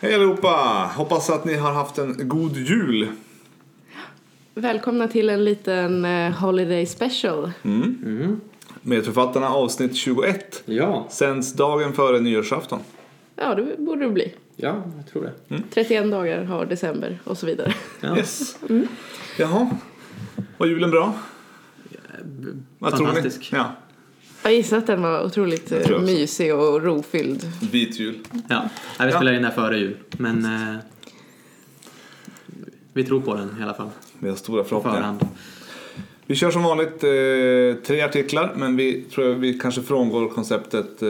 Hej allihopa! Hoppas att ni har haft en god jul. Välkomna till en liten eh, Holiday Special. Medförfattarna avsnitt 21 Ja, sänds dagen före nyårsafton. Ja, det borde det bli. ja, jag tror det. 31 dagar har december och så vidare. Ja. Yes. Jaha. Var julen bra? Vad tror ni? fantastisk. Ja. Jag gissar att den var otroligt eh, mysig och rofylld. Vit jul. Ja. Ja, vi spelar in här före jul, men eh, vi tror på den i alla fall. Vi har stora På förhoppningar. förhand. Vi kör som vanligt eh, tre artiklar men vi tror vi kanske frångår konceptet eh,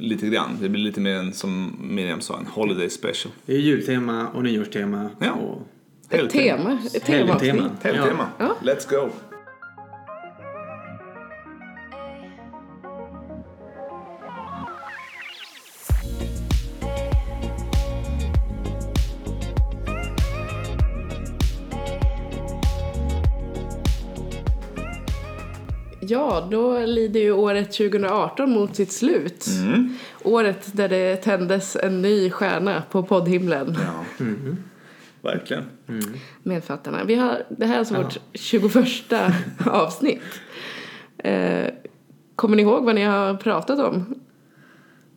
lite grann. Det blir lite mer en, som Miriam sa, en holiday special. Det är jultema och nyårstema Ja. och Ett tema. Ett temaavsnitt. helgtema. Helgtema. Ja. Let's go! Ja, då lider ju året 2018 mot sitt slut. Mm. Året där det tändes en ny stjärna på poddhimlen. Ja. Verkligen. Medfattarna. Vi har, det här är alltså Ja. vårt 21 avsnitt. Eh, kommer ni ihåg vad ni har pratat om?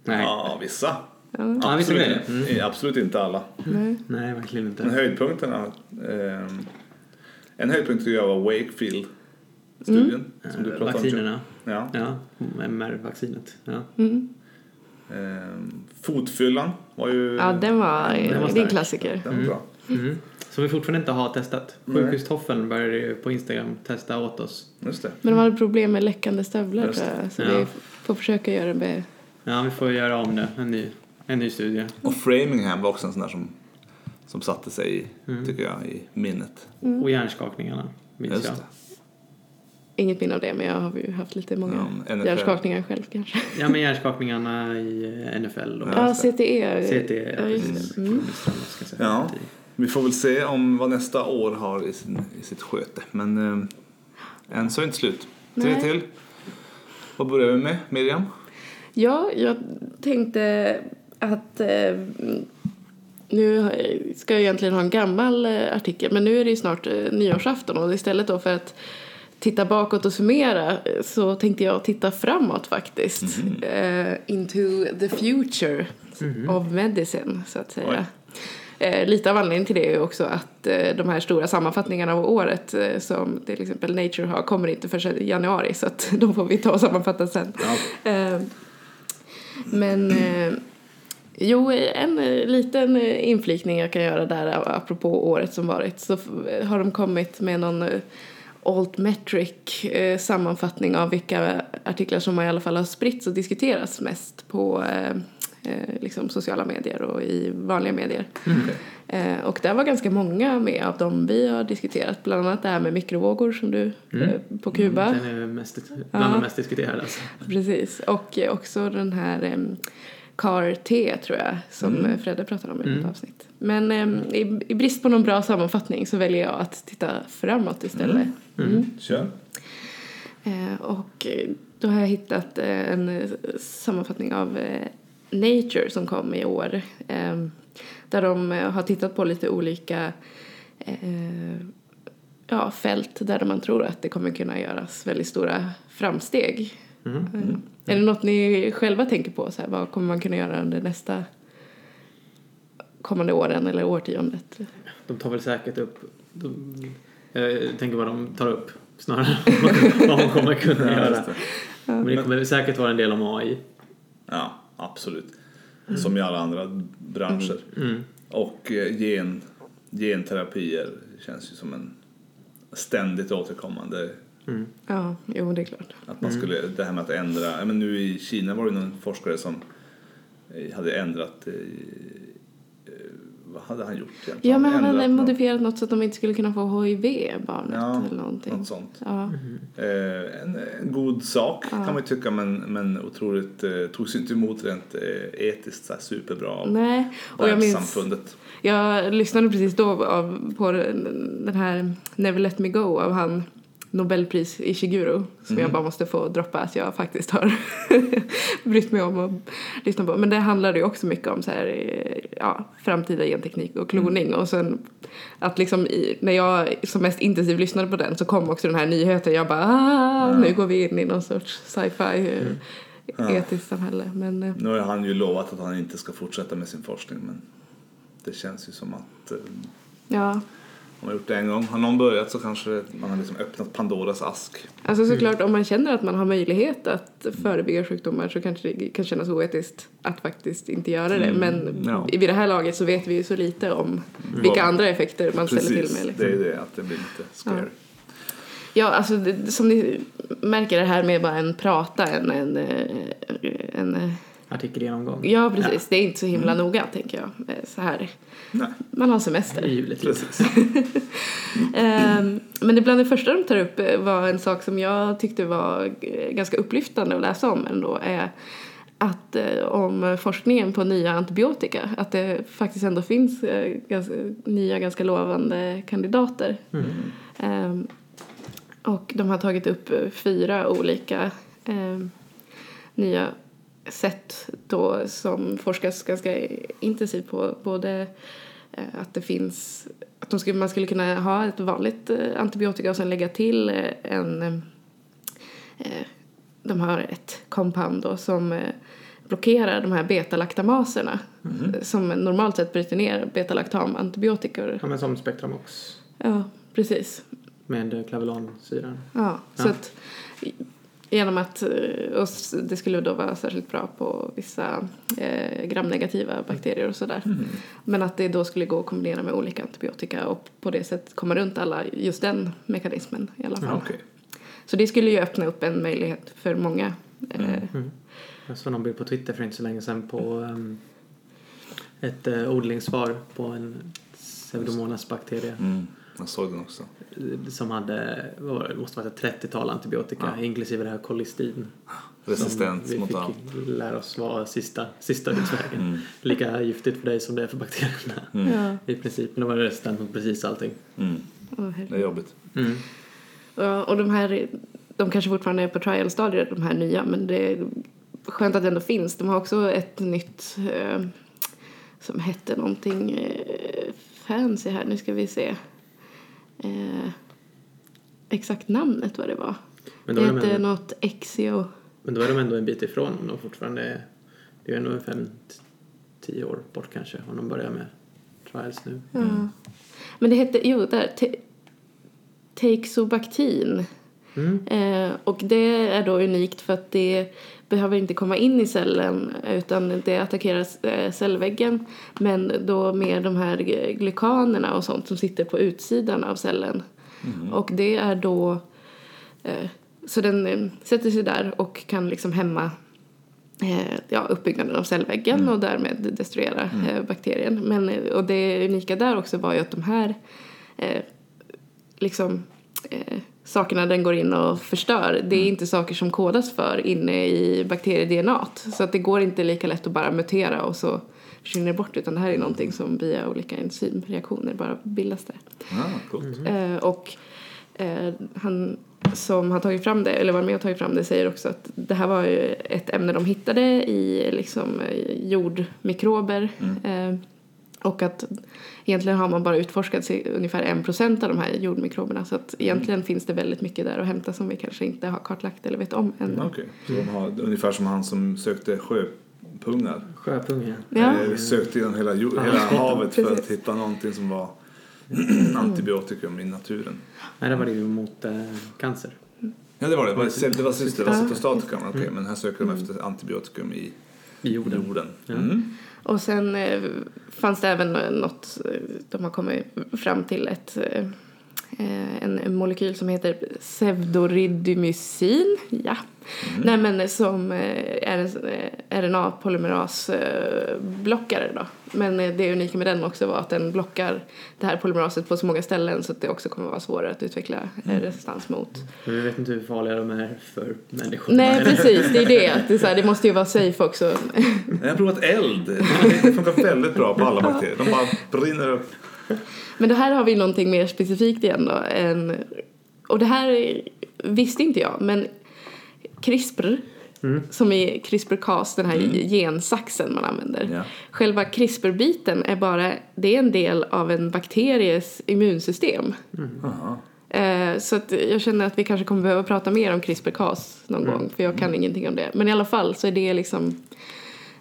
Nej. Ja, vissa. Ja, vissa Absolut, grejer. Mm. eh, absolut inte alla. Nej. Nej, verkligen Men inte. höjdpunkterna. Eh, en höjdpunkt tycker jag var Wakefield-studien. Som du Eh, pratade om. Vaccinerna. Ja. Ja, MR-vaccinet. Ja. Mm. Eh, fotfyllan var ju... Ja, den var, Den var det är en klassiker. den var bra. Mm. Som vi fortfarande inte har testat. Sjukhustoffeln började ju på Instagram testa åt oss. Just det. Men de hade problem med läckande stövlar Just tror jag. Så Ja. vi får försöka göra det. Ja, vi får göra om det. En ny, en ny studie. Och Framingham var också en sån där som, som satte sig, i, Mm. tycker jag, i minnet. Och hjärnskakningarna, minns Just jag. det. Inget minne av det, men jag har ju haft lite många Ja, NFL. hjärnskakningar själv kanske. Ja, men hjärnskakningarna i NFL och Ja. CTE. CT. Ja, just det. Mm. Ja. Vi får väl se om vad nästa år har i, sin, i sitt sköte. Men eh, än så är det inte slut. Tre Nej. till. Vad börjar vi med? Miriam? Ja, jag tänkte att eh, nu ska jag egentligen ha en gammal eh, artikel men nu är det ju snart eh, nyårsafton och istället då för att titta bakåt och summera så tänkte jag titta framåt faktiskt. Eh, into the future of medicine så att säga. Eh, lite av anledningen till det är också att eh, de här stora sammanfattningarna av året som till exempel Nature har kommer inte förrän i januari så att de får vi ta och sammanfatta sen. Eh, men jo, en liten inflikning jag kan göra där apropå året som varit så har de kommit med någon altmetric eh, sammanfattning av vilka artiklar som i alla fall har spritts och diskuterats mest på eh, eh, liksom sociala medier och i vanliga medier. Eh, och där var ganska många med av dem vi har diskuterat, bland annat det här med mikrovågor som du Mm. eh, på Kuba. Den är mest, bland de mest diskuterade. Alltså. Precis, och eh, också den här um, CAR-T tror jag som mm. Fredde pratade om i Mm. ett avsnitt. Men em, i, i brist på någon bra sammanfattning så väljer jag att titta framåt istället. Mm. Kör. Eh, och eh, då har jag hittat eh, en eh, sammanfattning av eh, Nature som kom i år. Eh, där de eh, har tittat på lite olika eh, ja, fält där man tror att det kommer kunna göras väldigt stora framsteg. Mm. Eh, Är det något ni själva tänker på? Så här, vad kommer man kunna göra under nästa kommande åren eller årtiondet? De tar väl säkert upp... De, jag tänker vad de tar upp snarare vad de kommer kunna göra. Men det kommer säkert vara en del om AI. Ja, absolut. Som i alla andra branscher. Mm. Och eh, gen, genterapier känns ju som en ständigt återkommande Mm. Ja, jo det är klart. Att man skulle, det här med att ändra, men nu i Kina var det någon forskare som eh, hade ändrat, eh, vad hade han gjort egentligen? Ja, men han hade modifierat något så att de inte skulle kunna få HIV, barnet Ja, eller någonting. något sånt. Ja. Eh, en, en god sak Ja. kan man ju tycka men, men otroligt, eh, togs inte emot rent eh, etiskt så här superbra av Nej, och jag minns, jag lyssnade precis då av, på den den här Never Let Me Go av han Nobelpris i Shiguro som jag bara måste få droppa att jag faktiskt har brytt mig om och lyssna på. Men det handlade ju också mycket om så här, eh, ja, framtida genteknik och kloning. Och sen att liksom i, när jag som mest intensivt lyssnade på den så kom också den här nyheten. Jag bara ah, nu går vi in i någon sorts sci-fi eh, etiskt samhälle. Men eh, Nu har han ju lovat att han inte ska fortsätta med sin forskning men det känns ju som att ja, om man gjort det en gång, har någon börjat så kanske man har liksom öppnat Pandoras ask. Alltså såklart om man känner att man har möjlighet att förebygga sjukdomar så kanske det kan kännas oetiskt att faktiskt inte göra det. Men ja. vid det här laget så vet vi ju så lite om vilka andra effekter man ställer till Precis, med. Liksom. det är det att det blir lite scary. Ja, alltså det, som ni märker det här med bara en prata, en, en, eh, en eh, Artikelgenomgång. ja precis, det är inte så himla noga tänker jag. Eh, Så här, Nej, man har semester. Givetvis. precis. Ehm, Men bland det första de tar upp eh, var en sak som jag tyckte var eh, ganska upplyftande att läsa om ändå är att eh, om forskningen på nya antibiotika, att det faktiskt ändå finns eh, ganska, nya ganska lovande kandidater. Ehm, och de har tagit upp eh, fyra olika ehm, nya sätt då som forskas ganska intensivt på. Både eh, att det finns, att de skulle, man skulle kunna ha ett vanligt eh, antibiotika och sen lägga till eh, en, de har ett compound då som blockerar de här betalactamaserna eh, som normalt sett bryter ner betalactam-antibiotika. Ja, men som Spectramox Ja, precis. med klavelansyran. Ja, så Ja. att i- genom att eh, och s- det skulle då vara särskilt bra på vissa eh, gramnegativa bakterier och sådär. Men att det då skulle gå att kombinera med olika antibiotika och på det sättet komma runt alla, just den mekanismen i alla fall. Ja, okej. Så det skulle ju öppna upp en möjlighet för många. Eh, Jag såg någon bild på Twitter för inte så länge sedan på um, ett uh, odlingssvar på en pseudomonas-bakterie Mm, jag såg den också. som hade, vad var det, måste vara ett 30-tal antibiotika Ja. inklusive det här kolistin. Resistens som vi mot fick allt. lära oss vara sista, sista utvägen. Mm. Lika giftigt för dig som det är för bakterierna ja. i princip. Men de var resistent mot precis allting. Mm, herregud. det är jobbigt. Mm. Ja, och de här, de kanske fortfarande är på trial-stadiet, de här nya, men det är skönt att det ändå finns. De har också ett nytt eh, som hette någonting eh, fancy här, nu ska vi se. Eh, exakt namnet vad det var. Men, det då är de hette ändå, något Exio. men då är de ändå en bit ifrån om de fortfarande är, det är ändå fem, tio år bort kanske om de börjar med trials nu. Ja. Men det hette, jo där, te, Teixobactin. Mm. Eh, och det är då unikt för att det behöver inte komma in i cellen utan det attackerar eh, cellväggen men då med de här glykanerna och sånt som sitter på utsidan av cellen. Och det är då eh, så den eh, sätter sig där och kan liksom hämma ja, uppbyggnaden av cellväggen och därmed destruera eh, bakterien. Men, och det unika där också var ju att de här liksom sakerna den går in och förstör, det är inte saker som kodas för inne i bakterie-DNA. Så att det går inte lika lätt att bara mutera och så försvinner bort utan det här är någonting som via olika enzymreaktioner bara bildas där. Coolt. Eh, och eh, han som har tagit fram det, eller varit med och tagit fram det, säger också att det här var ju ett ämne de hittade i liksom, eh, jordmikrober. Eh, och att egentligen har man bara utforskat sig ungefär en procent av de här jordmikroberna. Så att egentligen finns det väldigt mycket där att hämta som vi kanske inte har kartlagt eller vet om ännu. Okej, så de har ungefär som han som sökte sjöpungar. Sjöpunge. Ja. Eh, sökte genom hela, jord, hela havet för att hitta någonting som var antibiotikum i naturen. Nej, det var det ju mot eh, cancer. Ja det var det, det var, det var, cyst- det var Ja. cytostatika, men här söker de efter antibiotikum i I jorden. jorden. Ja. Mm. Och sen eh, fanns det även något, eh, de har kommit fram till ett, eh, en molekyl som heter pseudoridymycin. Ja. Nej men som eh, är en eh, RNA-polymerasblockare då. Men eh, det unika med den också var att den blockar det här polymeraset på så många ställen så att det också kommer vara svårare att utveckla eh, resistans mot. Men vi vet inte hur farliga de är för människor. Nej precis, det är det. Att det, är så här, det måste ju vara safe också. Jag har provat eld. Det funkar väldigt bra på alla bakterier. De bara brinner upp. Men det här har vi någonting mer specifikt igen då. En, och det här visste inte jag, men CRISPR, som är CRISPR-Cas, den här gensaxen man använder. Ja. Själva CRISPR-biten är bara, det är en del av en bakteries immunsystem. Aha. Eh, så att jag känner att vi kanske kommer behöva prata mer om CRISPR-Cas någon gång, för jag kan ingenting om det. Men i alla fall så är det liksom,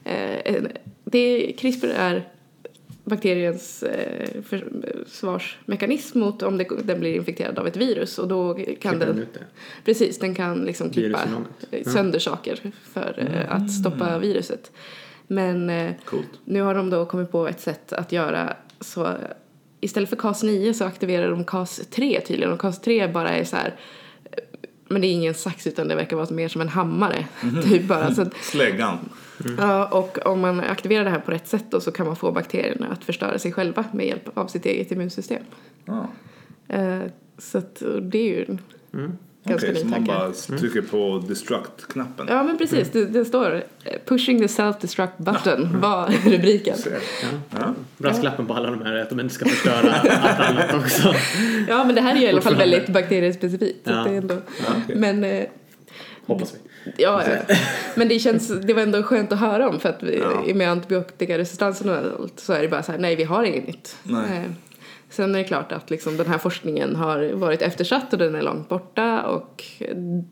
eh, det, CRISPR är bakteriens eh, försvarsmekanism mot om det, den blir infekterad av ett virus och då kan den, den ut det. precis, den kan liksom klippa Virusgenomet. eh, sönder saker för eh, att stoppa viruset. Men eh, nu har de då kommit på ett sätt att göra så istället för CAS 9 så aktiverar de CAS 3 tydligen och CAS 3 bara är så här men det är ingen sax utan det verkar vara mer som en hammare. Typ bara. Så att, Släggan. ja, och om man aktiverar det här på rätt sätt då så kan man få bakterierna att förstöra sig själva med hjälp av sitt eget immunsystem. Ja. Eh, så att, det är ju en ganska Okej, så man bara trycker på destruct-knappen. Ja men precis, det, det står eh, pushing the self-destruct button var rubriken. Ja. Brasklappen på alla de här är att de inte ska förstöra allt annat också. Ja men det här är ju i alla fall väldigt bakteriespecifikt. Ja. Det är ändå, okej. Men eh, Hoppas vi. Ja, ja. men det känns, det var ändå skönt att höra om för att vi, Ja. med antibiotikaresistensen och allt så är det bara så här, nej vi har inget nytt. Nej. Sen är det klart att liksom den här forskningen har varit eftersatt och den är långt borta och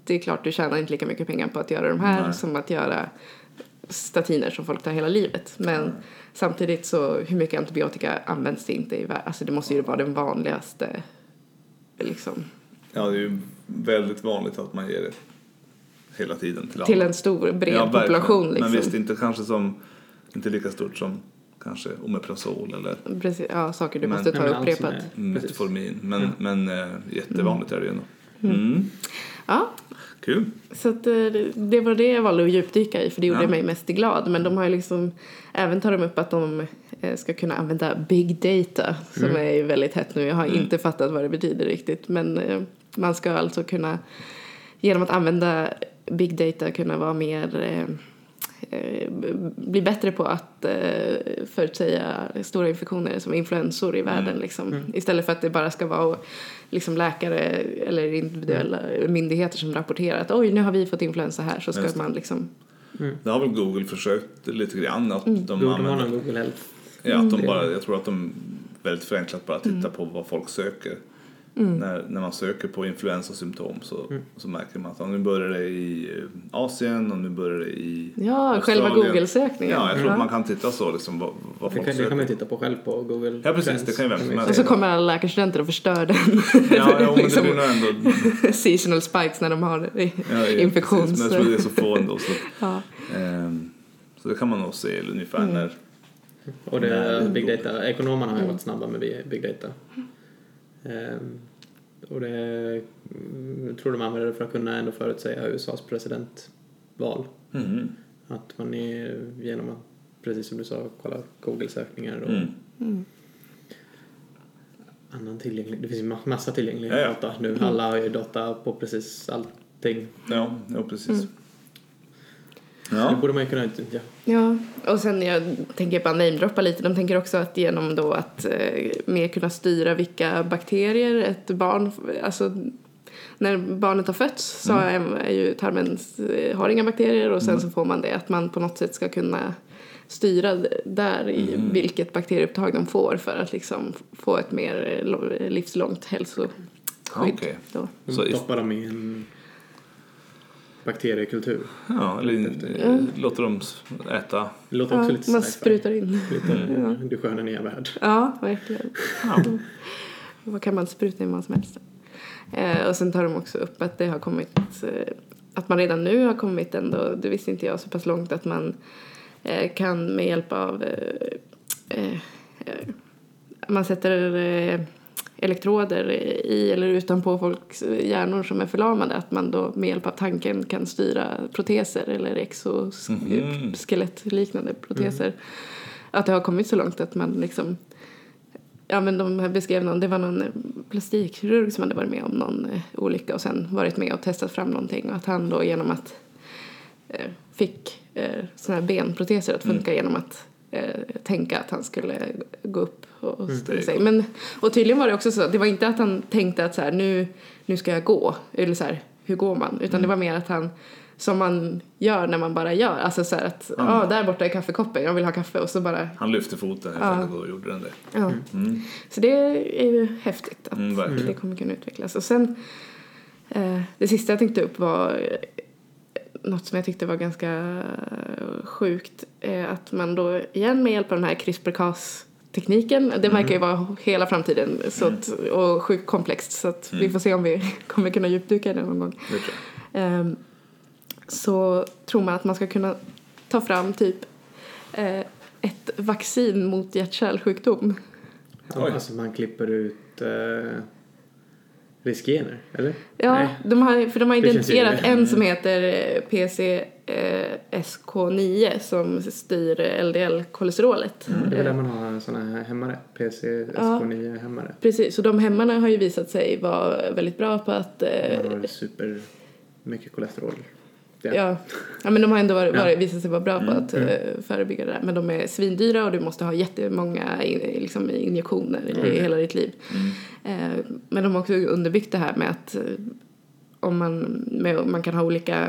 det är klart du tjänar inte lika mycket pengar på att göra de här Nej. som att göra statiner som folk tar hela livet. Men samtidigt så hur mycket antibiotika används det inte i världen? Alltså det måste ju vara den vanligaste liksom, ja, det är ju väldigt vanligt att man ger det hela tiden till alla. till en stor bred Ja, population. Liksom. Men visst, inte kanske som, inte lika stort som kanske Omeprazol eller Precis, ja, saker du Men- måste ta Nej, upprepat. är-. Metformin. Men, men eh, jättevanligt är det ju ändå. Mm. Ja, Kul. så att, eh, det- var det jag valde att djupdyka i för det gjorde Ja. mig mest glad. Men de har ju liksom, även tar de upp att de eh, ska kunna använda big data som är ju väldigt hett nu. Jag har inte fattat vad det betyder riktigt men man ska alltså kunna genom att använda big data kunna vara mer bli bättre på att eh, förutsäga stora infektioner som influensor i världen. Liksom. Istället för att det bara ska vara liksom, läkare eller individuella myndigheter som rapporterar att oj, nu har vi fått influensa här så ska Just man liksom... Det har väl Google försökt lite grann att de Google har använder, Google Health. ja, att de bara, jag tror att de väldigt förenklat bara tittar på vad folk söker. När, när man söker på influensasymptom så, så märker man att nu börjar det i eh, Asien och nu börjar det i Ja, själva. Google-sökningen. Ja, jag tror Ja. att man kan titta så liksom vad, vad Det folk kan, det kan man titta på själv på Google Ja, precis, det kan ju vem som helst. Och så kommer alla läkarstudenter och förstör den. Ja, ja men liksom, det blir nog ändå seasonal spikes när de har ja, ja, infektion. precis, Men jag så- tror det är så få ändå. Så, ja. ehm, så det kan man nog se ungefär Mm. när Och det, Nej. big data, ekonomerna har ju Mm. varit snabba med bi- big data. Ehm, och det mm, jag tror de använder det för att kunna ändå förutsäga USAs presidentval. Mm. Att man är genom att, precis som du sa, kolla Google-sökningar och Mm. annan tillgänglig. Det finns ju ma- massa tillgänglig Ja, ja. data nu. Alla har ju data på precis allting. Ja, ja precis. Mm. Det Ja. borde man ju kunna utnyttja. Ja, och sen jag tänker bara namedroppa lite. De tänker också att genom då att eh, mer kunna styra vilka bakterier ett barn, alltså när barnet har fötts så är, är ju tarmen eh, har inga bakterier och sen så får man det att man på något sätt ska kunna styra där i vilket bakterieupptag de får för att liksom få ett mer eh, livslångt hälsoskydd. Okej. Då. Så i- Stoppar dem i en bakteriekultur. Ja, eller eh, låter dem äta. Det låter också Ja, lite man sprutar in. Lite Du sköna nya värld. Ja, verkligen. Ja. Vad kan man spruta in vad som helst? Eh, och sen tar de också upp att det har kommit, eh, att man redan nu har kommit ändå, det visste inte jag, så pass långt att man eh, kan med hjälp av, eh, eh, eh, man sätter eh, elektroder i eller utanpå folks hjärnor som är förlamade, att man då med hjälp av tanken kan styra proteser eller exoskelettliknande proteser. Att det har kommit så långt att man liksom Ja men de här beskrev någon, det var någon plastikkirurg som hade varit med om någon eh, olycka och sen varit med och testat fram någonting. Och att han då genom att eh, fick eh, såna här benproteser att funka genom att eh, tänka att han skulle gå upp och det ställa sig. Men, och tydligen var det också så, det var inte att han tänkte att så här, nu, nu ska jag gå, eller så här, hur går man? Utan det var mer att han, som man gör när man bara gör, alltså så här att, ja Mm. där borta är kaffekoppen, jag vill ha kaffe och så bara, Han lyfte foten helt Ja. enkelt och gjorde den det. ja. Mm. Så det är ju häftigt att Mm, det kommer kunna utvecklas. Och sen, eh, det sista jag tänkte upp var något som jag tyckte var ganska eh, sjukt. Eh, att man då igen med hjälp av den här CRISPR-Cas-tekniken, det verkar ju vara hela framtiden så att, och sjukt komplext så att vi får se om vi kommer kunna djupdyka i det någon gång. Jag. Ehm, så tror man att man ska kunna ta fram typ eh, ett vaccin mot hjärt-kärlsjukdom. Alltså man klipper ut eh, riskgener, eller? Ja, Nej. de har, för de har identifierat en som heter eh, PCSK9 som styr LDL-kolesterolet. Det är där man har såna här hämmare, PCSK9 hämmare. Precis, och de hämmarna har ju visat sig vara väldigt bra på att eh, Man har super mycket kolesterol. Ja. Ja. ja, men de har ändå varit, varit, visat sig vara bra på att eh, förebygga det där. Men de är svindyra och du måste ha jättemånga in, liksom, injektioner i hela ditt liv. Eh, men de har också underbyggt det här med att eh, om man, med, man kan ha olika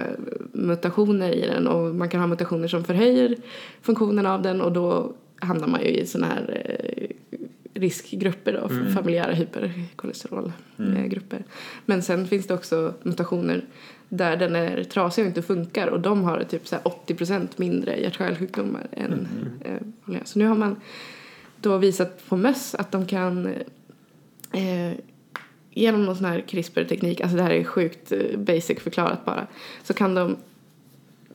mutationer i den och man kan ha mutationer som förhöjer funktionen av den och då hamnar man ju i sådana här riskgrupper då, för familjära hyperkolesterolgrupper. Men sen finns det också mutationer där den är trasig och inte funkar och de har typ så här 80% mindre hjärt-kärlsjukdomar än eh, vanliga. Så nu har man då visat på möss att de kan eh, genom någon sån här CRISPR-teknik, alltså det här är sjukt eh, basic förklarat bara, så kan de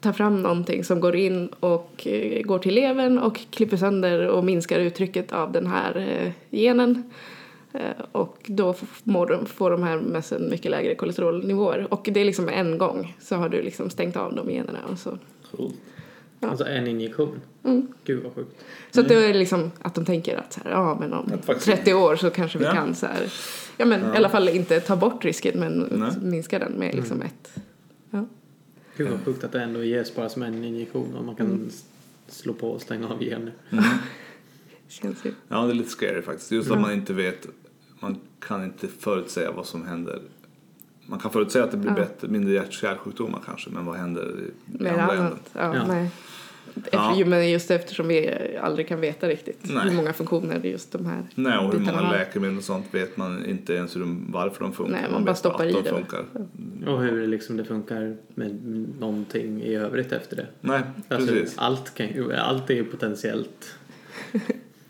ta fram någonting som går in och eh, går till levern och klipper sönder och minskar uttrycket av den här eh, genen. Eh, och då mår de, får de här mössen mycket lägre kolesterolnivåer. Och det är liksom en gång så har du liksom stängt av de generna och så. Coolt. Ja. Alltså en injektion. Mm. Gud vad sjukt. Så att det är liksom att de tänker att så här, ja men om Ett vaccin. 30 år så kanske vi Ja. kan så här, ja men i alla fall inte ta bort risken men Nej. minska den med liksom ett. Ja. Gud vad sjukt att det ändå ges bara som en injektion och man kan s- slå på och stänga av gener. Känns ju. Ja, det är lite scary faktiskt. Just att man inte vet, man kan inte förutsäga vad som händer. Man kan förutsäga att det blir Ja. bättre, mindre hjärt-kärlsjukdomar kanske, men vad händer i, Med andra änden? annat. Ja, Ja. Nej. Ja. Efter, Men just eftersom vi aldrig kan veta riktigt Nej. hur många funktioner just de här Nej, och hur många har. läkemedel och sånt vet man inte ens hur de, varför de funkar. Nej, man bara vet stoppar i de det. Funkar. Och hur liksom det funkar med någonting i övrigt efter det. Nej, Alltså, precis. allt, kan, ju- allt är ju potentiellt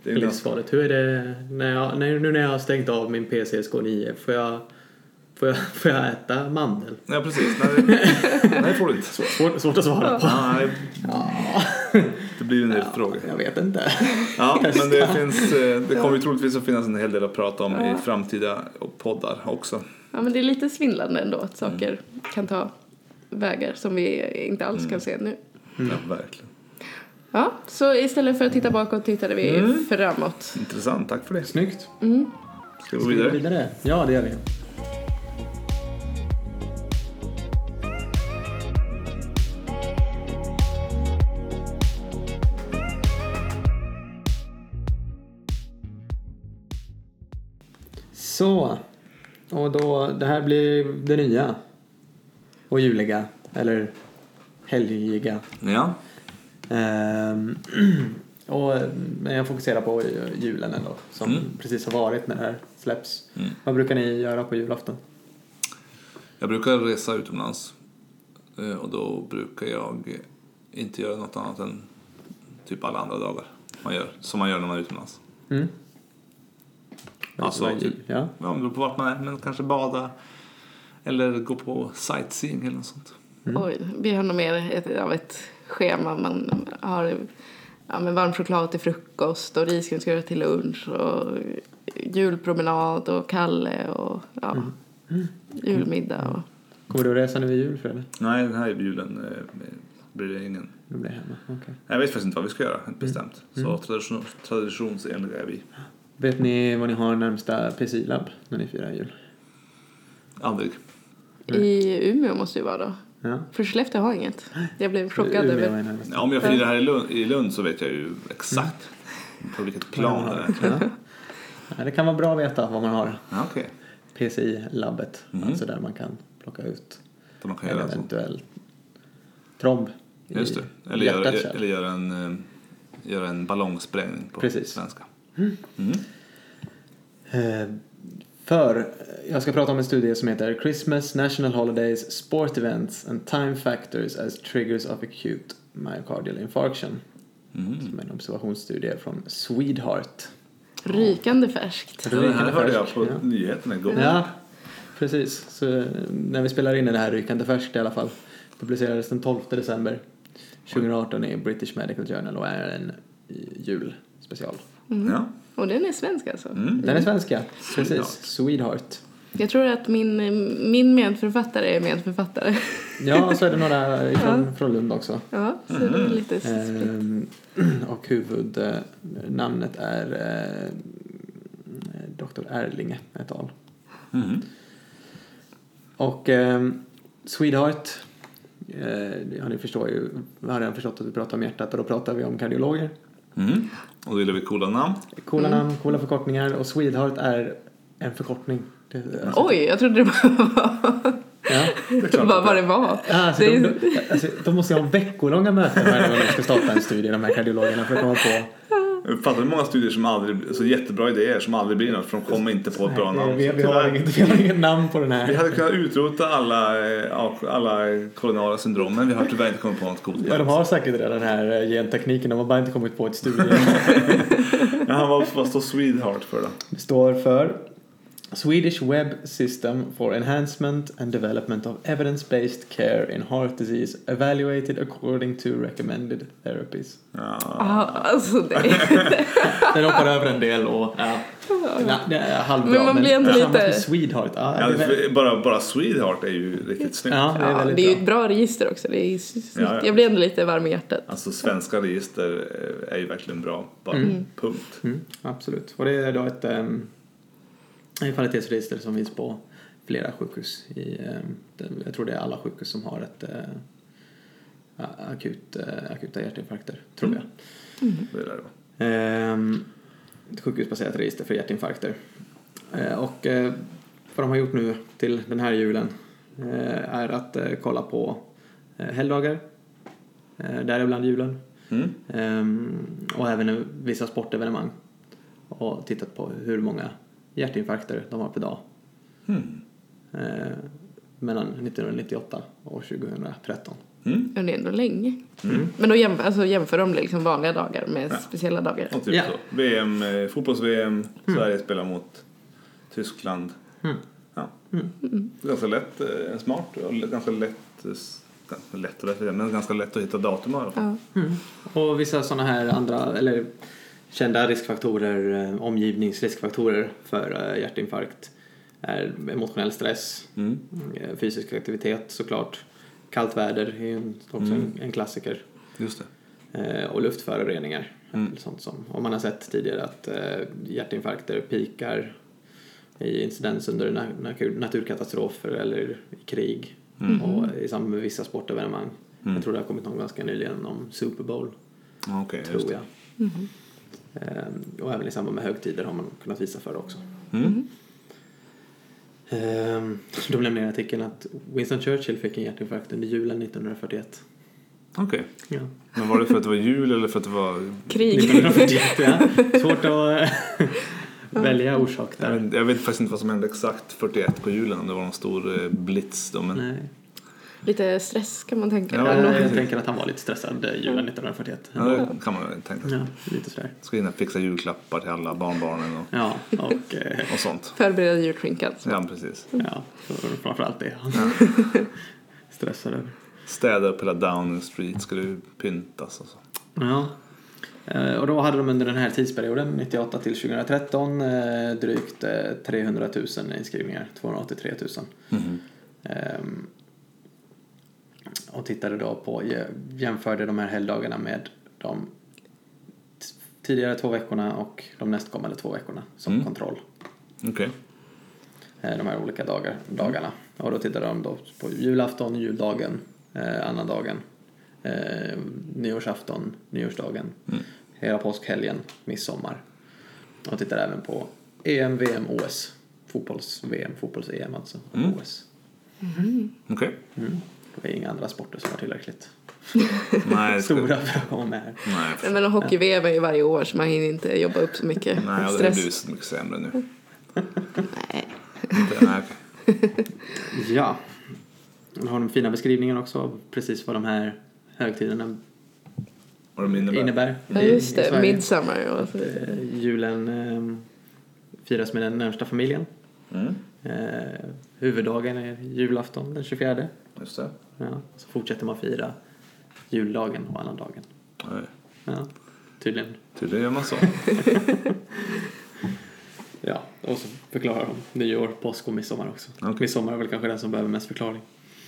Det är livsfarligt. Hur är det när jag, när, nu när jag har stängt av min PCSK9? Får jag, får jag, får jag äta mandel? ja, precis. Nej, det- nej, får du inte. Svårt, svårt att svara på. Nej, det blir en del frågor. Jag vet inte. Ja, men det finns, eh, det kommer ju troligtvis att finnas en hel del att prata om i framtida poddar också. Ja, men det är lite svindlande ändå att saker kan ta vägar som vi inte alls kan se nu. Ja, verkligen. Ja, så istället för att titta bakåt tittade vi Mm. framåt. Intressant, tack för det. Snyggt. Gå Ska vi gå vidare? vidare? Ja, det gör vi. Så. Och då, det här blir det nya. Och juliga. Eller helgiga. Ja. Ehm, och, men jag fokuserar på julen ändå, som Mm. precis har varit när det här släpps. Mm. Vad brukar ni göra på julafton? Jag brukar resa utomlands eh, och då brukar jag inte göra något annat än typ alla andra dagar man gör, som man gör när man är utomlands. Mm. Alltså, Vad- typ- ja. Ja, det på vart man är, men kanske bada eller gå på sightseeing eller något sånt. Oj, vi har nog mer ett, av ett schema. Man har ja, men varm choklad till frukost och risgrynsgröt till lunch och julpromenad och Kalle och ja, julmiddag. Och, Kommer du att resa nu vid jul Fredrik? Nej, den här julen eh, blir det ingen. Du blir hemma, okej. Jag vet faktiskt inte vad vi ska göra, inte bestämt. Så tradition, traditionsenliga är vi. Vet ni vad ni har närmsta PC-labb när ni firar jul? Aldrig. I Umeå måste det ju vara då. Ja. För Skellefteå har inget. Jag blev chockad Umeå över... Ja, om jag firar här i Lund, i Lund så vet jag ju exakt på vilket plan det är. Ja. Det kan vara bra att veta vad man har. Ja, Okej, PCI-labbet, Mhm. alltså där man kan plocka ut så man kan en så. eventuell tromb i Just det. Eller hjärtat göra, själv. eller göra en, eh, göra en ballongsprängning på Precis. svenska. Eh, För jag ska prata om en studie som heter Christmas, National Holidays, Sport Events and Time Factors as Triggers of Acute Myocardial Infarction. Mm. Som är en observationsstudie från Swedheart. Rykande färskt. Ja, det här hörde jag färsk, på ja. nyheterna igår. Ja, precis. Så när vi spelar in det här rykande färskt i alla fall. Publicerades den 12 december 2018 i British Medical Journal och är en julspecial. Ja. Och den är svensk alltså. Mm. Den är svenska, precis. Swedheart. Jag tror att min, min medförfattare är medförfattare. Ja, och så är det några från, från Lund också. Ja, så det är lite spritt. Ehm, och huvudnamnet är eh, Dr. Erlinge et al. Mhm. Och ehm, Swedheart, eh, ja, ni förstår ju, har redan förstått att vi pratar om hjärtat och då pratar vi om kardiologer. Mm. Och då gillar vi coola namn. Coola namn, coola förkortningar och Swedheart är en förkortning. Det, alltså, Oj, jag trodde det var ja. vad, vad det var. Alltså, Det de, de, alltså, de måste ha veckolånga möten varje gång de ska starta en studie, de här kardiologerna, för att komma på Fattar du hur många studier som aldrig, så jättebra idéer som aldrig blir något för de kommer inte på ett bra namn. vi, vi, har inget, vi har inget namn på den här. vi hade kunnat utrota alla, eh, alla koloniala syndrom men vi har tyvärr inte kommit på något coolt Ja, de har säkert redan den här eh, gentekniken, de har bara inte kommit på ett studie. Ja, vad, vad står Swedheart för då? Det står för Swedish Web System for Enhancement and Development of Evidence-Based Care in Heart Disease Evaluated according to recommended therapies. Ja. Ja, alltså det. Den hoppar över en del och ja, ja, det är halvbra. Men man blir ändå lite- med Swedheart, ja, bara, bara Swedheart är ju riktigt snyggt. ja, det är Ja, det är ju bra. ett bra register också. Det är snyggt. Ja, ja. Jag blir ändå lite varm i hjärtat. Alltså svenska register eh, är ju verkligen bra. Bara punkt. Mm, absolut. Och det är då ett um, en kvalitetsregister som finns på flera sjukhus. I, det- jag tror det är alla sjukhus som har ett eh, akut, eh, akuta hjärtinfarkter, tror jag. Det lär det vara. Ehm, ett sjukhusbaserat register för hjärtinfarkter. Eh, och eh, vad de har gjort nu till den här julen eh, är att eh, kolla på eh, helgdagar, eh, däribland julen, Mm. Ehm, och även eh, vissa sportevenemang. Och tittat på hur många hjärtinfarkter de har per dag. Mm. Eh, mellan 1998 och 2013. Mm. Men det är ändå länge. Men då jämför, alltså jämför de liksom vanliga dagar med Ja. speciella dagar. Och typ Ja. så. VM, eh, fotbolls-VM, Sverige spelar mot Tyskland. Mm. Ja. Ganska lätt, eh, smart och ganska lätt, ganska lätt och lätt, men ganska lätt att hitta datum i alla fall. Ja. Och vissa sådana här andra, eller kända riskfaktorer, eh, omgivningsriskfaktorer för eh, hjärtinfarkt är emotionell stress, Mm. eh, fysisk aktivitet såklart, kallt väder är ju en- också en, en klassiker Just det. och luftföroreningar. Mm. Sånt som, om man har sett tidigare att hjärtinfarkter pikar i incidens under na- natur- naturkatastrofer eller i krig och i samband med vissa sportevenemang. Mm. Jag tror det har kommit någon ganska nyligen om Super Bowl, just tror det. jag. Ehm, och även i samband med högtider har man kunnat visa för det också. Mm. De nämner i artikeln att Winston Churchill fick en hjärtinfarkt under julen 1941. Okej. Ja. Men var det för att det var jul eller för att det var... Krig. 1941, ja. Svårt att eh, välja orsak Jag där. vet, jag vet faktiskt inte vad som hände exakt 41 på julen, om det var någon stor eh, blitz då. Men Nej. Lite stress kan man tänka. Ja, Ja, Jag tänker att han var lite stressad julen 1941. ja, det kan man tänka sig. Ja, lite sådär. Ska hinna fixa julklappar till alla barnbarnen och, Ja, och eh, och sånt. Förbereda julskinkan. Ja, precis. ja, framförallt det. Stressad över. Städa upp hela Downing Street det pyntas och så. Ja. Eh, Och då hade de under den här tidsperioden, 98 till 2013, eh, drygt eh, 300 000 inskrivningar, 283 000. Ehm, Och tittade då på, jämförde de här helgdagarna med de tidigare två veckorna och de nästkommande två veckorna som Mm. kontroll. Okej. eh, De här olika dagar, dagarna. Och då tittade de då på julafton, juldagen eh, annandagen, eh, nyårsafton, nyårsdagen, Mm. hela påskhelgen, midsommar. Och tittar även på EM, VM, OS. Fotbolls-VM, fotbolls-EM alltså. och Mm. OS. Okej. Mm. Det är inga andra sporter som var tillräckligt Nej, det stora för att komma med här. Nej, Nej, men hockey-VM är ju varje år så man hinner inte jobba upp så mycket nej, det har stress. blivit så mycket sämre nu. Nej. Inte- Nej. Ja. Jag har de fina beskrivningen också av precis vad de här högtiderna Vad de innebär. innebär. Ja, just det. Midsummer. Och. Eh, Julen eh, firas med den närmsta familjen. Mm. Eh, huvuddagen är julafton den 24. Just det. Ja, så fortsätter man fira juldagen och annandagen. Nej. Ja, tydligen. Tydligen gör man så. Ja, och så förklarar de nyår, påsk och midsommar också. Okej. Midsommar är väl kanske den som behöver mest förklaring.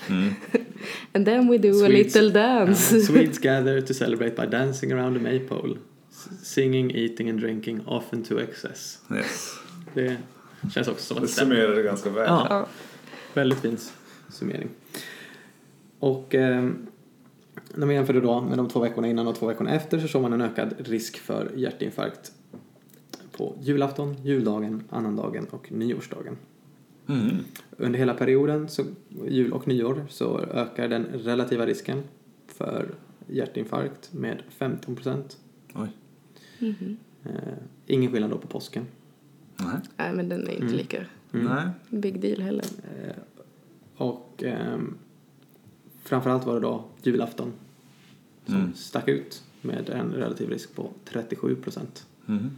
Mm. And then we do a Swedes- little Ja, dance. Swedes gather to celebrate by dancing around the maypole. Singing, eating and drinking, often to excess. Yes. Det känns också som att Det det stämmer. summerar det ganska väl. Ja. Ja. Väldigt fin summering. Och eh, när man jämför det då med de två veckorna innan och två veckorna efter så såg man en ökad risk för hjärtinfarkt på julafton, juldagen, annandagen och nyårsdagen. Mm. Under hela perioden, så, jul och nyår, så ökar den relativa risken för hjärtinfarkt med 15 procent. Oj. Mhm. Eh, ingen skillnad då på påsken. Nej. Nej, men den är inte Mm. lika Nej. big deal heller. Eh, och ehm, framförallt var det då julafton som Mm. stack ut med en relativ risk på 37 procent. Mm.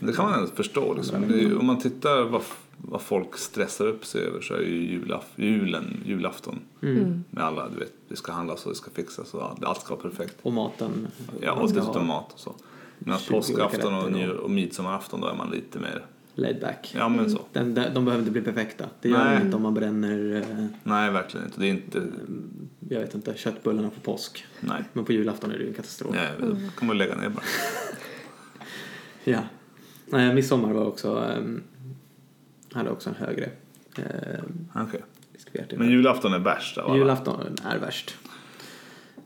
Det kan man ändå förstå. Liksom. Det är, ju- om man tittar vad, vad folk stressar upp sig över så är ju julaf, julen, julafton. Mm. Med alla, du vet, det ska handlas och det ska fixas och allt- allt ska vara perfekt. Och maten. Ja, och dessutom mat och så. Medan 20 olika påskafton och, ny, och midsommarafton då är man lite mer, Laid back. ja men så. Den, de, de behöver inte bli perfekta. Det gör Nej. de inte om man bränner, eh, Nej, verkligen inte. Det är inte, jag vet inte, köttbullarna på påsk. nej. Men på julafton är det ju en katastrof. nej då kan man lägga ner bara. Ja. Nej, midsommar var också, ehm, hade också en högre eh, Okej. hjärtinfarkt. Men julafton är värst av alla. Julafton är värst.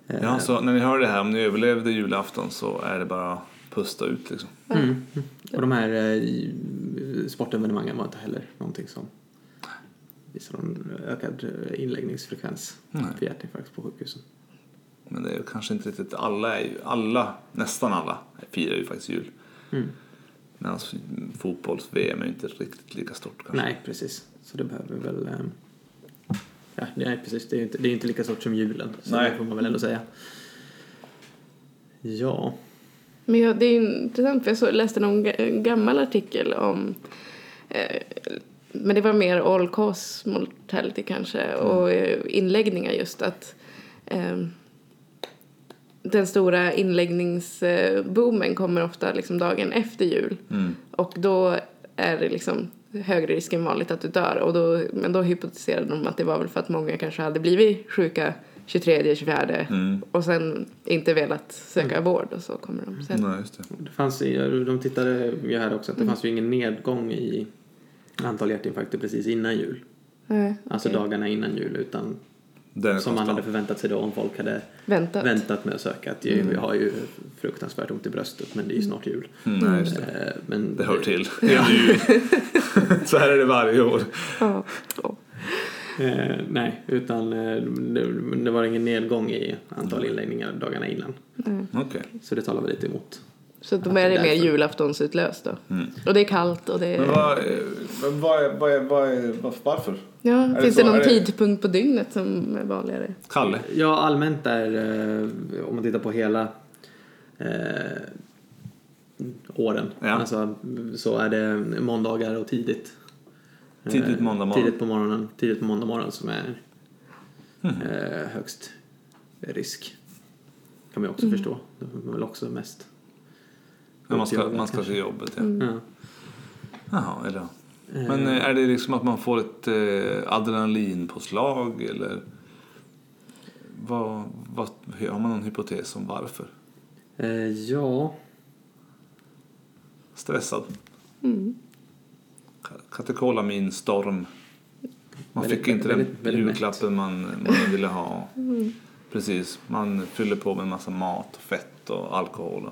Ja, så när ni hör det här, om ni överlevde julafton så är det bara pusta ut liksom. Mm. Och de här eh, sportevenemangen var inte heller någonting som visar någon ökad eh, inläggningsfrekvens Nej. för hjärtinfarkt på sjukhusen. Men det är kanske inte riktigt, alla är ju, alla, nästan alla firar ju faktiskt jul. Mm. Medan fotbolls-VM är inte riktigt lika stort kanske. Nej, precis. Så det behöver väl... Eh, ja, nej, precis. Det är ju inte, det är inte lika stort som julen. Så Nej. det får man väl ändå säga. Ja. Men ja, det är intressant för jag så, läste någon gammal artikel om eh, men det var mer all cause mortality kanske och eh, inläggningar just att eh, den stora inläggningsboomen kommer ofta liksom dagen efter jul Mm. och då är det liksom högre risk än vanligt att du dör och då, men då hypotetiserade de att det var väl för att många kanske hade blivit sjuka 23, 24 Mm. och sen inte velat söka vård och så kommer de sen. Nej, just det. Det fanns, ju- de tittade ju här också att det fanns ju ingen nedgång i antal hjärtinfarkter precis innan jul. Nej, Alltså okej. dagarna innan jul utan som man hade konstant. förväntat sig då om folk hade Väntat. väntat med att söka. Att jag, jag har ju fruktansvärt ont i bröstet men det är ju snart jul. Mm, nej, just det. Eh, Men Det hör till. Jul. Så här är det varje år. Ja. Eh, nej, utan eh, det, det var ingen nedgång i antal inläggningar dagarna innan. Okej. Så det talar väl lite emot. Så då är det det är mer julaftonsutlöst då. Mm. Och det är kallt och det är... vad, eh, men vad, är, vad, är, vad är, vad- varför? Ja, det finns så? det någon Är det- tidpunkt på dygnet som är vanligare? Kalle? Ja, allmänt är, eh, om man tittar på hela eh, åren, Ja. alltså, så är det måndagar och tidigt. Eh, Tidigt måndag morgon. Tidigt på morgonen, tidigt på måndag morgon som är Mhm. eh, högst risk. Kan man ju också Mm. förstå. Det är väl också mest. Ja, man, ska, man ska till jobbet, ja. Mm. Ja. Jaha, eller ja. Eh, Men eh, är det liksom att man får ett eh, adrenalinpåslag eller vad, vad, har man någon hypotes om varför? eh, ja, Stressad? Mm. Ka- Katekolamin, storm? Man Väldigt- fick inte den väldigt- julklappen man, man ville ha. Precis, man fyller på med en massa mat, och fett och alkohol.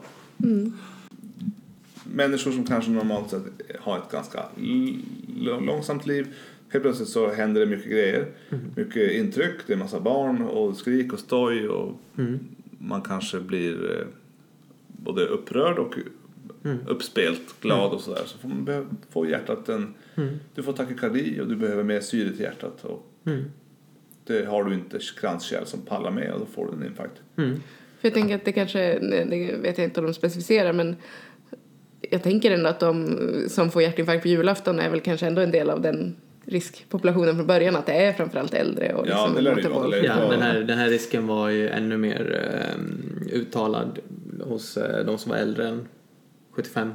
Människor som kanske normalt sett har ett ganska långsamt liv. Helt plötsligt så händer det mycket grejer. Mycket intryck, det är massa barn och skrik och stoj och man kanske blir eh, både upprörd och uppspelt, glad och sådär. Så får man får hjärtat en... Du får takykardi och du behöver mer syre till hjärtat. Och det har du inte kranskärl som pallar med och då får du en infarkt. För jag tänker att det kanske, det vet jag inte om de specificerar men jag tänker ändå att de som får hjärtinfarkt på julafton är väl kanske ändå en del av den riskpopulationen från början att det är framförallt äldre och Ja, liksom det lär det. Det Ja, den här, den här risken var ju ännu mer eh, uttalad hos eh, de som var äldre än 75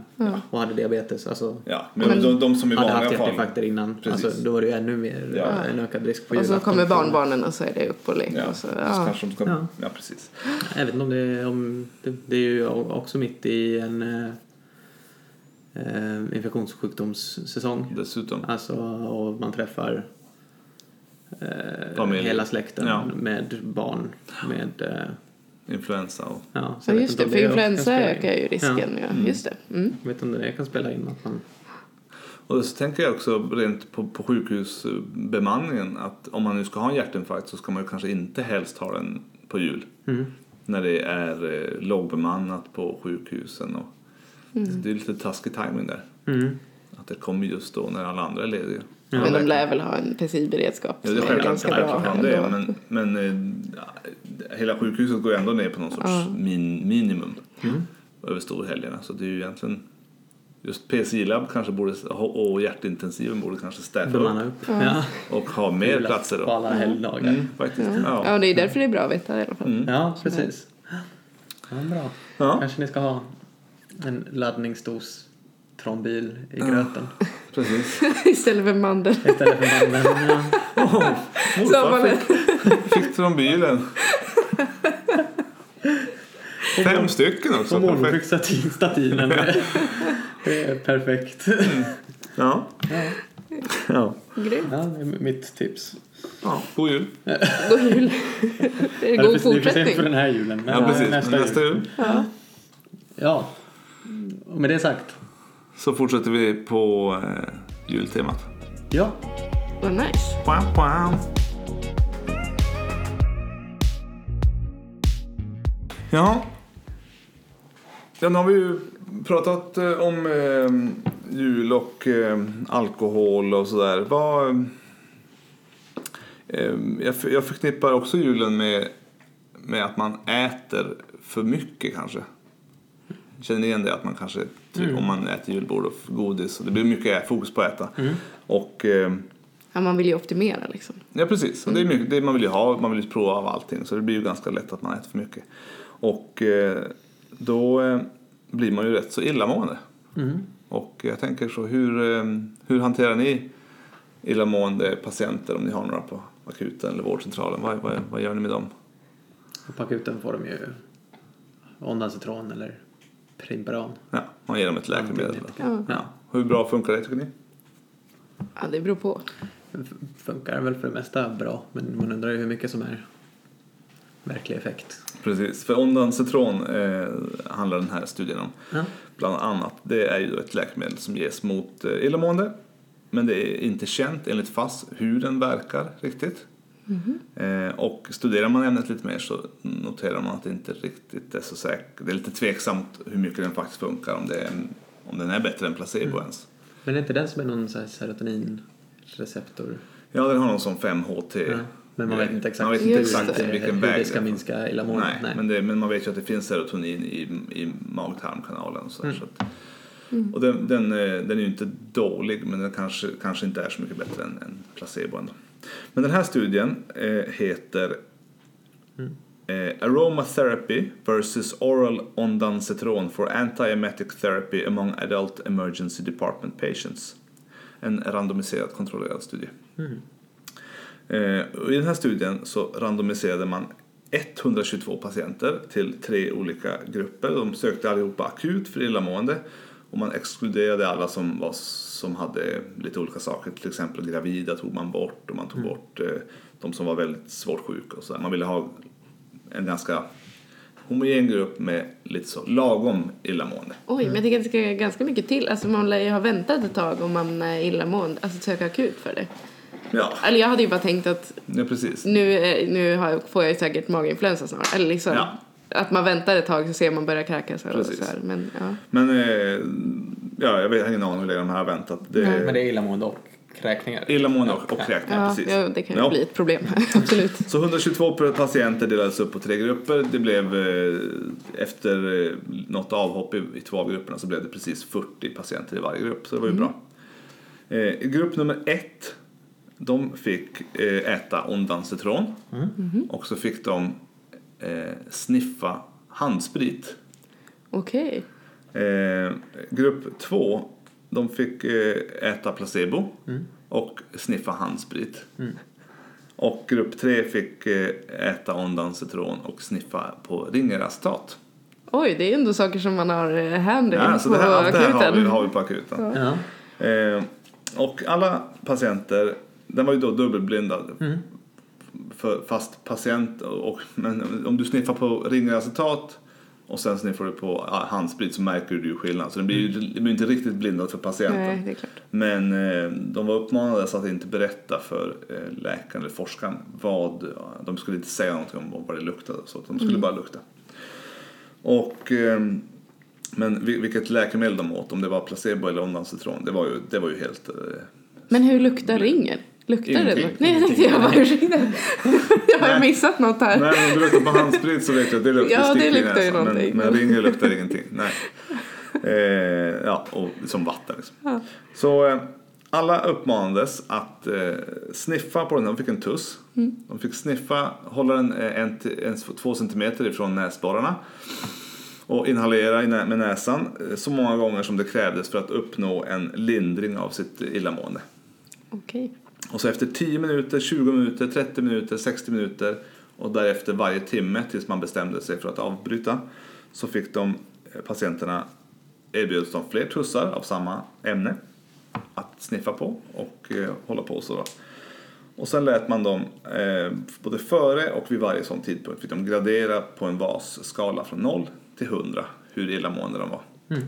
och hade diabetes. Alltså, Ja, men, Men- de, de som i hade haft hjärtinfarkter innan. Precis. Alltså, då var det ju ännu mer Ja. en ökad risk på Och så kommer barnbarnen och så är det upp och lek. Ja, och så, så ja. kanske de ska... Ja. Ja, precis. Jag vet inte om det är, om, det, det är ju också mitt i en eh, eh, infektionssjukdomssäsong. Dessutom. Alltså, och man träffar eh, hela släkten Ja. med barn. Med, eh, Influensa och... ja, så Ja, just det, för kan influensa ökar ju risken. Ja. Ja. Just det. Mm. Jag vet inte om det kan spela in att man... Och så tänker jag också rent på, på sjukhusbemanningen att om man nu ska ha en hjärtinfarkt så ska man ju kanske inte helst ha den på jul. Mm. När det är eh, lågbemannat på sjukhusen. Och, Det är lite taskig timing där. Mm. Att det kommer just då när alla andra är lediga. Men de lär väl ha en intensivberedskap Ja, det är som självklart, ganska bra. det, ändå. men, men eh, ja, hela sjukhuset går ju ändå ner på någon sorts min, minimum över storhelgerna. Så det är ju egentligen just PCI-labb kanske borde, och hjärtintensiven borde kanske städa upp upp. Ja. och ha mer platser På då. alla helgdagar. Mm, faktiskt. Ja. Ja. det är därför det är bra att veta i alla fall. Ja, precis. Ja, bra. Ja, Kanske ni ska ha en laddningsdos trombil i gröten precis. Istället för mandel. istället för mandeln. Ja. Så Morfar fick, fick trombilen. Fem stycken också. Och mormor fick statinen. Det är perfekt. Ja. Ja. Grymt. Ja, det är mitt tips. ja. God jul. God jul. Det är Ja, god för- det är för fortsättning. för den här julen. Men Ja, precis. nästa, Men nästa jul. jul Ja. Ja. Och med det sagt. Så fortsätter vi på eh, jultemat. Ja. Vad nice. Wow, wow. Ja. ja, nu har vi ju pratat eh, om eh, jul och eh, alkohol och sådär. Vad... Eh, jag, jag förknippar också julen med, med att man äter för mycket kanske. Känner ni igen det? Att man kanske, typ, om man äter julbord och godis, och det blir mycket fokus på att äta. Och... Eh, Ja, man vill ju optimera liksom. Ja precis, och det är mycket, det man vill ju ha, man vill ju prova av allting så det blir ju ganska lätt att man äter för mycket. Och eh, då eh, blir man ju rätt så illamående. Mm. Och jag tänker så, hur, eh, hur hanterar ni illamående patienter om ni har några på akuten eller vårdcentralen? Vad, vad, vad gör ni med dem? På akuten får de ju Ondansetron eller Primperan. Ja, man ger dem ett läkemedel. Ja. Ja. Hur bra funkar det tycker ni? ja, det beror på. Funkar väl för det mesta bra men man undrar ju hur mycket som är verklig effekt. Precis, för Ondansetron eh, handlar den här studien om. Ja. Bland annat. Det är ju ett läkemedel som ges mot eh, illamående. Men det är inte känt enligt FASS hur den verkar riktigt. Eh, och studerar man ämnet lite mer så noterar man att det inte riktigt är så säkert. Det är lite tveksamt hur mycket den faktiskt funkar. Om, det är, om den är bättre än placebo ens. Men är inte den som är någon serotoninreceptor? Ja, den har någon som 5-HT. Ja. Men man vet inte exakt Man vet inte exakt det. vilken hur väg det ska minska illamåendet. Nej, Men, det, men man vet ju att det finns serotonin i, i mag-tarmkanalen. och Så, där, så att, Och den, den, eh, den är ju inte dålig men den kanske, kanske inte är så mycket bättre än, än placebo ändå. Men den här studien eh, heter eh, Aromatherapy versus oral ondansetron for antiemetic therapy among adult emergency department patients. En randomiserad kontrollerad studie. Eh, I den här studien så randomiserade man 122 patienter till tre olika grupper. De sökte allihopa akut för illamående och man exkluderade alla som, var, som hade lite olika saker. Till exempel gravida tog man bort och man tog bort eh, de som var väldigt svårt sjuka och så där. Man ville ha en ganska homogen grupp med lite så lagom illamående. Oj, men jag att det ska ganska mycket till. Alltså man lär ju ha väntat ett tag om man är illamående, alltså söka akut för det. Ja, Eller jag hade ju bara tänkt att ja precis. nu, eh, nu har jag, får jag ju säkert maginfluensa snart. Eller liksom Ja. Att man väntar ett tag så ser man börja kräkas och Precis. så här. Men ja. Men eh, ja, jag vet- jag har ingen aning hur länge de här har väntat. Det. Men det är illamående och kräkningar. Illamående och, och kräkningar, Ja, precis. ja, det kan ju Ja. bli ett problem. Absolut. Så 122 patienter delades upp på tre grupper. Det blev eh, efter eh, något avhopp i, i två av grupperna så blev det precis 40 patienter i varje grupp. Så det var ju bra. Eh, I grupp nummer ett de fick eh, äta ondansetron och så fick de eh, sniffa handsprit. Okej. Eh, grupp två de fick eh, äta placebo och sniffa handsprit. Och grupp tre fick eh, äta ondansetron och sniffa på ringeracetat. Oj, det är ändå saker som man har eh, handy Ja, så på det här, allt det här har akuten. vi, har vi på akuten. Ja. Eh, och alla patienter, den var ju då dubbelblindad. För, fast patient, och, men om du sniffar på ringeracetat och sen sniffar du på handsprit så märker du ju skillnad. Så det blir ju det blir inte riktigt blindad för patienten. Nej. Men eh, de var uppmanade att inte berätta för eh, läkaren eller forskaren vad, de skulle inte säga någonting om vad det luktade så de skulle bara lukta. Och, eh, men vil- vilket läkemedel de åt, om det var placebo eller ondansetron, det var ju, det var ju helt... Eh, Men hur luktar ringer? Luktar det? Ingenting. Nej, jag tänkte jag bara ursäkta. Jag har Nej. missat något här. nej, om du luktar på handsprit så vet jag att det luktar Ja, det luktar ju någonting. Men, men ringer luktar ingenting. Nej. Eh, ja, och som vatten liksom. Ja. Så eh, alla uppmanades att eh, sniffa på den. De fick en tuss. De fick sniffa, hålla den eh, en, en, två centimeter ifrån näsborrarna och inhalera med näsan eh, så många gånger som det krävdes för att uppnå en lindring av sitt illamående. Okej. Och så efter 10 minuter, 20 minuter, 30 minuter, 60 minuter och därefter varje timme tills man bestämde sig för att avbryta så fick de eh, patienterna erbjöds de fler tussar av samma ämne att sniffa på och eh, hålla på så. Då. Och sen lät man dem eh, både före och vid varje sån tidpunkt fick de gradera på en VAS-skala från 0 till 100 hur illamående de var. Mm.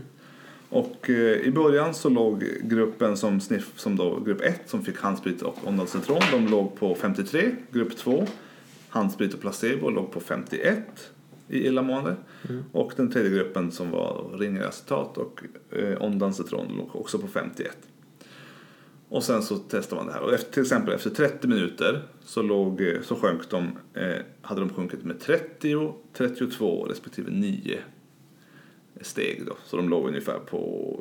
Och eh, i början så låg gruppen som, sniff, som då, grupp 1 som fick handsprit och ondansetron, de låg på 53. Grupp 2, handsprit och placebo, låg på 51 i illamående. Och den tredje gruppen som var ringeracetat och eh, ondansetron låg också på 51. Och sen så testade man det här. Och efter, till exempel efter 30 minuter så, låg, eh, så sjönk de, eh, hade de sjunkit med 30, 32 respektive 9 steg. Då. Så de låg ungefär på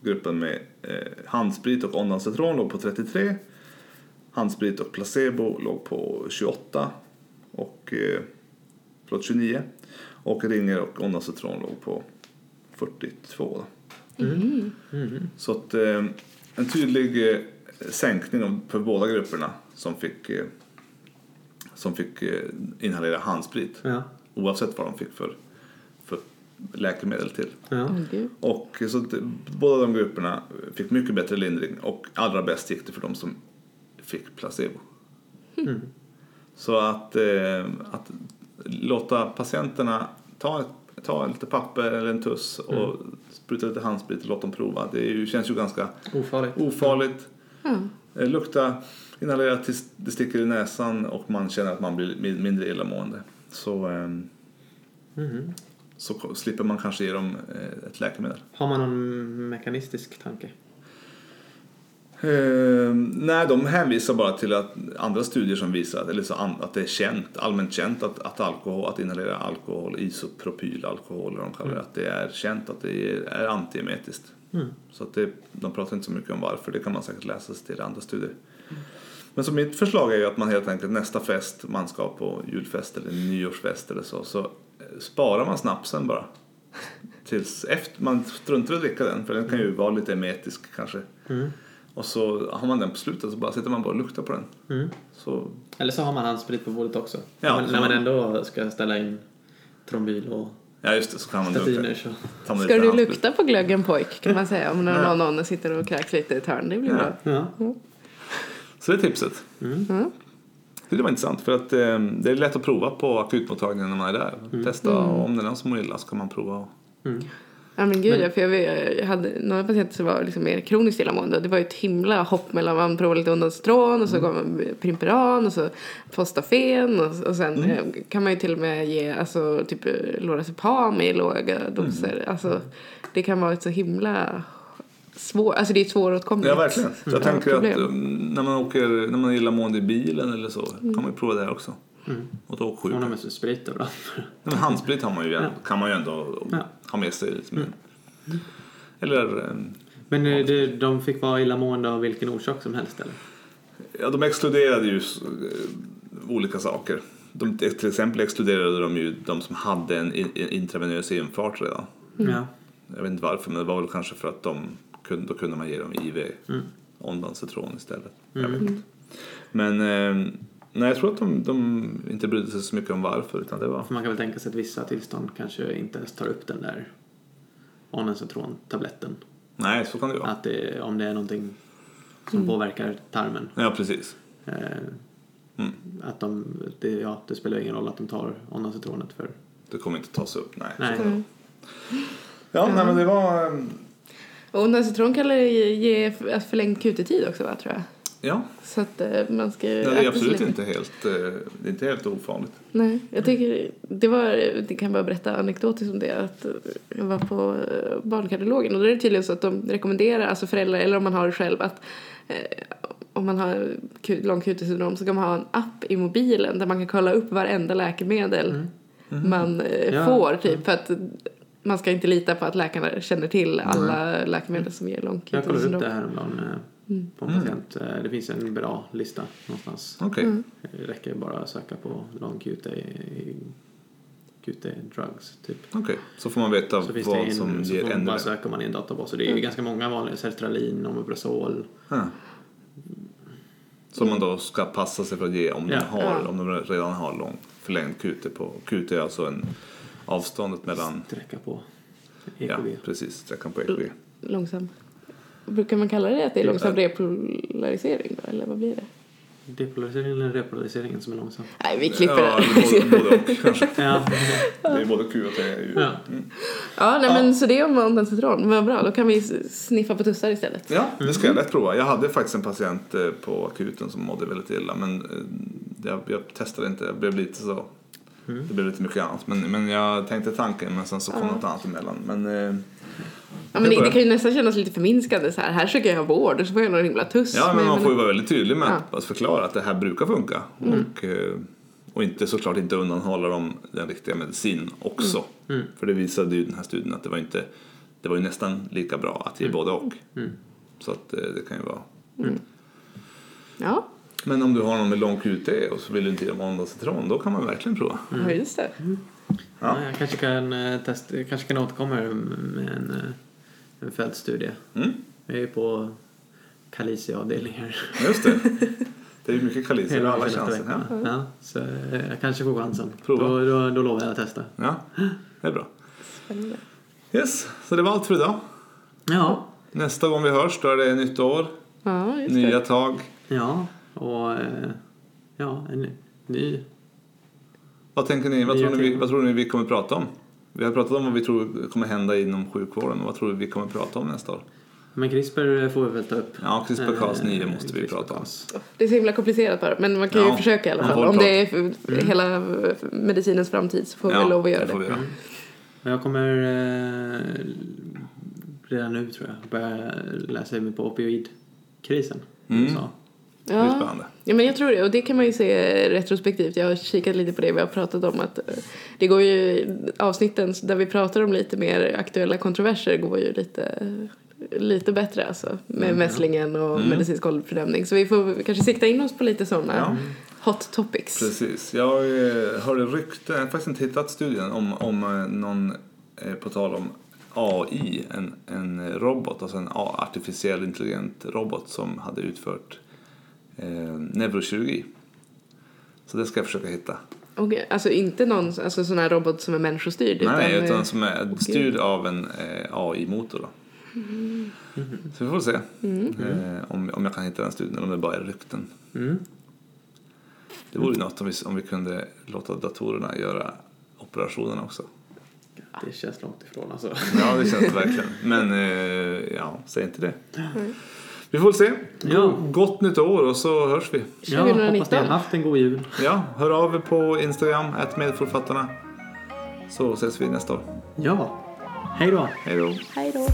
gruppen med eh, handsprit och ondansetron låg på 33. Handsprit och placebo låg på 28 och eh, förlåt, 29. Och ringer och ondansetron låg på 42. Då. Så att, eh, en tydlig eh, sänkning för båda grupperna som fick, eh, som fick eh, inhalera handsprit. Ja. Oavsett vad de fick för läkemedel till. Ja. Gud. Och så att, båda de grupperna fick mycket bättre lindring och allra bäst gick det för de som fick placebo. Så att, eh, att låta patienterna ta, ta lite papper eller en tuss och spruta lite handsprit och låta dem prova. Det är ju, känns ju ganska Ofarligt. ofarligt. Ja. Eh, Lukta, inhalera tills det sticker i näsan och man känner att man blir min- mindre illamående. Så, Mhm. Så slipper man kanske ge dem eh, ett läkemedel. Har man någon mekanistisk tanke? Eh, nej, de hänvisar bara till att andra studier som visar att, eller så an, att det är känt, allmänt känt att, att, alkohol, att inhalera alkohol, isopropylalkohol eller de kallar det, att det är känt att det är, antiemetiskt. Mm. Så att det, de pratar inte så mycket om varför, det kan man säkert läsa sig till i andra studier. Men så mitt förslag är ju att man helt enkelt nästa fest man ska på julfest eller nyårsfest eller så, så sparar man snapsen bara. Tills efter, man struntar i att dricka den för den kan ju vara lite emetisk kanske. Mm. Och så har man den på slutet så bara sitter man bara och luktar på den. Mm. Så, Eller så har man handsprit på bordet också. Ja, när, man, man ändå ska ställa in trombyl och Ja just det, så kan man statiner så. Ska du handsprit. lukta på glöggen pojk kan man säga om någon, någon sitter och kräks lite i ett hörn. Det blir bra. Ja. Så det är tipset. Mm. Det var intressant för att eh, det är lätt att prova på akutmottagningen när man är där. Mm. Testa om det är någon som mår illa så kan man prova. Ja men gud ja, för jag, vet- jag hade några patienter som var liksom mer kroniskt illamående. Det var ju ett himla hopp mellan man provade lite Ondansetron och så gav man Primperan och så Postafen och, och sen Mm. eh, kan man ju till och med ge alltså typ eh, Lorazepam i låga doser. Mm. Alltså det kan vara ett så himla svårt, alltså det är svåråtkomligt. Ja verkligen. Så jag Ja, tänker att um, när man åker, när man är illamående i bilen eller så kan man ju prova det här också. Och då Hon har åksjuka. med sig sprit överallt. Men handsprit har man ju, Ja. kan man ju ändå Ja. ha med sig. Liksom. Eller eh, Men eh, det, de fick vara illamående av vilken orsak som helst eller? Ja, de exkluderade ju eh, olika saker. De, till exempel exkluderade de ju de som hade en in- in- intravenös infart redan. Ja. Jag vet inte varför, men det var väl kanske för att de då kunde man ge dem IV, Mm. ondansetron istället. Jag vet inte. Men eh, nej, jag tror att de, de inte brydde sig så mycket om varför, utan det var... För man kan väl tänka sig att vissa tillstånd kanske inte ens tar upp den där Ondansetron-tabletten. Nej, så kan det vara. Att det, om det är någonting som påverkar tarmen. Ja, precis. Eh, Mm. Att de, det, ja, det spelar ingen roll att de tar Ondansetronet för... Det kommer inte tas upp, nej. Nej. Mm. Ja, nej, men det var... eh, Och Ondansetron kan ge- förlängd QT-tid också va tror jag. Ja, Så att eh, man ska det är absolut inte helt, eh, det är inte helt ofarligt. Nej, jag tycker det var, det kan bara berätta anekdotiskt om det, att jag var på eh, barnkardiologen och då är det tydligen så att de rekommenderar, alltså föräldrar eller om man har det själv, att eh, om man har lång QT-syndrom så kan man ha en app i mobilen där man kan kolla upp varenda läkemedel man eh, Ja. får typ. För att man ska inte lita på att läkarna känner till alla läkemedel som ger lång Jag kollade upp det häromdagen eh, på en patient. Eh, Det finns en bra lista någonstans. Okej. Det räcker bara att söka på lång QT QT drugs typ. Okej, så får man veta Så vad en, som så ger ännu bara mer. söka om man i en databas. Och det är ju ganska många vanliga, sertralin, omeprazol. Ja. Som man då ska passa sig för att ge om, Ja. de, har, Ja. om de redan har lång förlängd QT på. QT är alltså en avståndet mellan, Sträcka på ja EKG. precis, sträckan på EKG. Långsam. Brukar man kalla det att det är Ja. långsam repolarisering då, eller vad blir det? Depolariseringen eller repolariseringen som är långsam? Nej, vi klipper Ja, det. både, både och kanske. Ja. Det är både Q och T. ju- Ja. Ja, nej, men så det är om ondansetron. Vad bra, då kan vi sniffa på tussar istället. Ja, det ska jag lätt prova. Jag hade faktiskt en patient eh, på akuten som mådde väldigt illa men eh, jag, jag testade inte. Jag blev lite så. Det blev lite mycket annat. Men, men jag tänkte tanken men sen så kom något annat emellan. Men, eh, Ja, men det, det kan ju nästan kännas lite förminskande så här. Här försöker jag ha vård och så får jag någon himla tuss. Ja, men man får ju vara väldigt tydlig med Ja. att, förklara att det här brukar funka. Och, eh, och inte såklart inte undanhålla dem den riktiga medicin också. För det visade ju den här studien att det var inte det var ju nästan lika bra att ge både och. Så att eh, det kan ju vara. ja, Men om du har någon med lång QT och så vill du inte ge dem ondansetron, då kan man verkligen prova. ja, just det. Ja, jag kanske kan eh, testa, jag kanske kan återkomma med en, eh, en fältstudie. Mm, Jag är ju på Kalicia-avdelningar just det. Det är ju mycket kalicer i hela, alla chanser. Ja. Ja, så eh, jag kanske får chansen. Prova. Då, då, då lovar jag att testa. ja, det är bra. Spännande. Yes, så det var allt för idag. Ja, Nästa gång vi hörs då är det nytt år, Ja, just nya det. tag. ja och eh, ja, en ny. Vad tänker ni? Vad tror ni, vi, vad tror ni vi kommer prata om? Vi har pratat om vad vi tror kommer hända inom sjukvården. men Vad tror du vi kommer prata om nästa år? Men CRISPR får vi väl ta upp. Ja, CRISPR-Cas9 Eh, måste vi prata om. Det är så himla komplicerat bara, men man kan ju Ja, försöka i alla fall. Om det är för hela medicinens framtid så får vi Ja, lov att göra det får vi göra. Men Jag kommer eh, redan nu tror jag börja läsa mig på opioidkrisen i Mm. USA. Ja. Ja, men jag tror det. Och det kan man ju se retrospektivt. Jag har kikat lite på det vi har pratat om. att eh, Det går ju avsnitten där vi pratar om lite mer aktuella kontroverser går ju lite, lite bättre alltså. Med mässlingen och Mm. medicinsk åldersbedömning. Så vi får kanske sikta in oss på lite sådana Ja. hot topics. Precis. Jag eh, hörde rykten, jag har faktiskt inte hittat studien, om, om eh, någon, eh, på tal om AI, en, en robot, alltså en artificiell intelligent robot som hade utfört eh, neurokirurgi. Så det ska jag försöka hitta. Och, alltså inte någon alltså, sån här robot som är människostyrd? Nej, eh, utan som är styrd av en eh, AI-motor. Då. Så vi får se eh, om, om jag kan hitta den studien eller om det bara är rykten. Mm. Det vore ju något om vi, om vi kunde låta datorerna göra operationerna också. Det känns långt ifrån alltså. Ja, det känns det verkligen. Men eh, ja, säg inte det. Vi får se. Ja. Gott nytt år och så hörs vi. Ja, hoppas ni 2019. har haft en god jul. Ja, hör av er på Instagram, medförfattarna. Så ses vi nästa år. Ja, hej då. Hej då. Hej då.